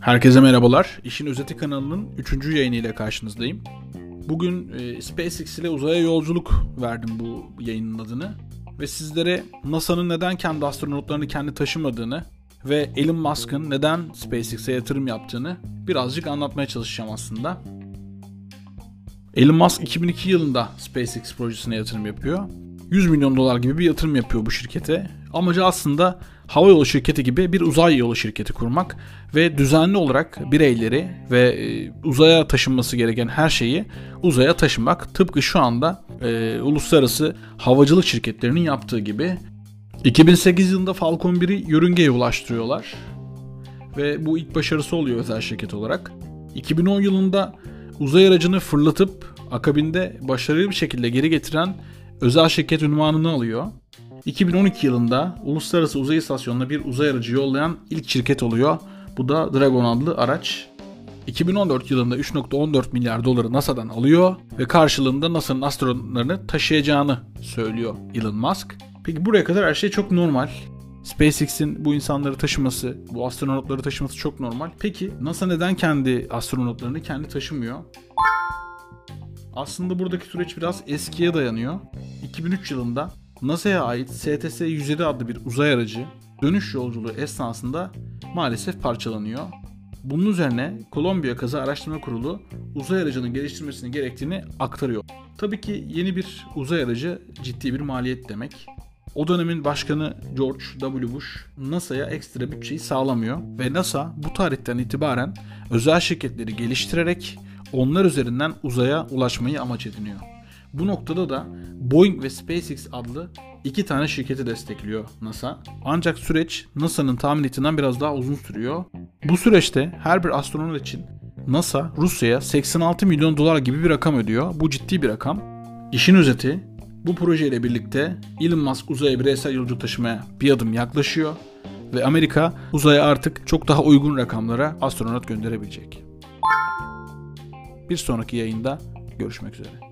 Herkese merhabalar. İşin Özeti kanalının 3. yayını ile karşınızdayım. Bugün e, SpaceX ile uzaya yolculuk verdim bu yayının adını. Ve sizlere NASA'nın neden kendi astronotlarını kendi taşımadığını ve Elon Musk'ın neden SpaceX'e yatırım yaptığını birazcık anlatmaya çalışacağım aslında. Elon Musk 2002 yılında SpaceX projesine yatırım yapıyor. 100 milyon dolar gibi bir yatırım yapıyor bu şirkete. Amacı aslında havayolu şirketi gibi bir uzay yolu şirketi kurmak ve düzenli olarak bireyleri ve e, uzaya taşınması gereken her şeyi uzaya taşımak. Tıpkı şu anda e, uluslararası havacılık şirketlerinin yaptığı gibi. 2008 yılında Falcon 1'i yörüngeye ulaştırıyorlar. Ve bu ilk başarısı oluyor özel şirket olarak. 2010 yılında uzay aracını fırlatıp akabinde başarılı bir şekilde geri getiren özel şirket ünvanını alıyor. 2012 yılında Uluslararası Uzay İstasyonu'na bir uzay aracı yollayan ilk şirket oluyor. Bu da Dragon adlı araç. 2014 yılında 3.14 milyar doları NASA'dan alıyor ve karşılığında NASA'nın astronotlarını taşıyacağını söylüyor Elon Musk. Peki buraya kadar her şey çok normal. SpaceX'in bu insanları taşıması, bu astronotları taşıması çok normal. Peki NASA neden kendi astronotlarını kendi taşımıyor? Aslında buradaki süreç biraz eskiye dayanıyor. 2003 yılında NASA'ya ait STS-107 adlı bir uzay aracı dönüş yolculuğu esnasında maalesef parçalanıyor. Bunun üzerine Kolombiya Kaza Araştırma Kurulu uzay aracının geliştirmesini gerektiğini aktarıyor. Tabii ki yeni bir uzay aracı ciddi bir maliyet demek. O dönemin başkanı George W. Bush NASA'ya ekstra bütçeyi sağlamıyor ve NASA bu tarihten itibaren özel şirketleri geliştirerek onlar üzerinden uzaya ulaşmayı amaç ediniyor. Bu noktada da Boeing ve SpaceX adlı iki tane şirketi destekliyor NASA. Ancak süreç NASA'nın tahmin ettiğinden biraz daha uzun sürüyor. Bu süreçte her bir astronot için NASA Rusya'ya 86 milyon dolar gibi bir rakam ödüyor. Bu ciddi bir rakam. İşin özeti bu projeyle birlikte Elon Musk uzaya bireysel yolcu taşımaya bir adım yaklaşıyor ve Amerika uzaya artık çok daha uygun rakamlara astronot gönderebilecek. Bir sonraki yayında görüşmek üzere.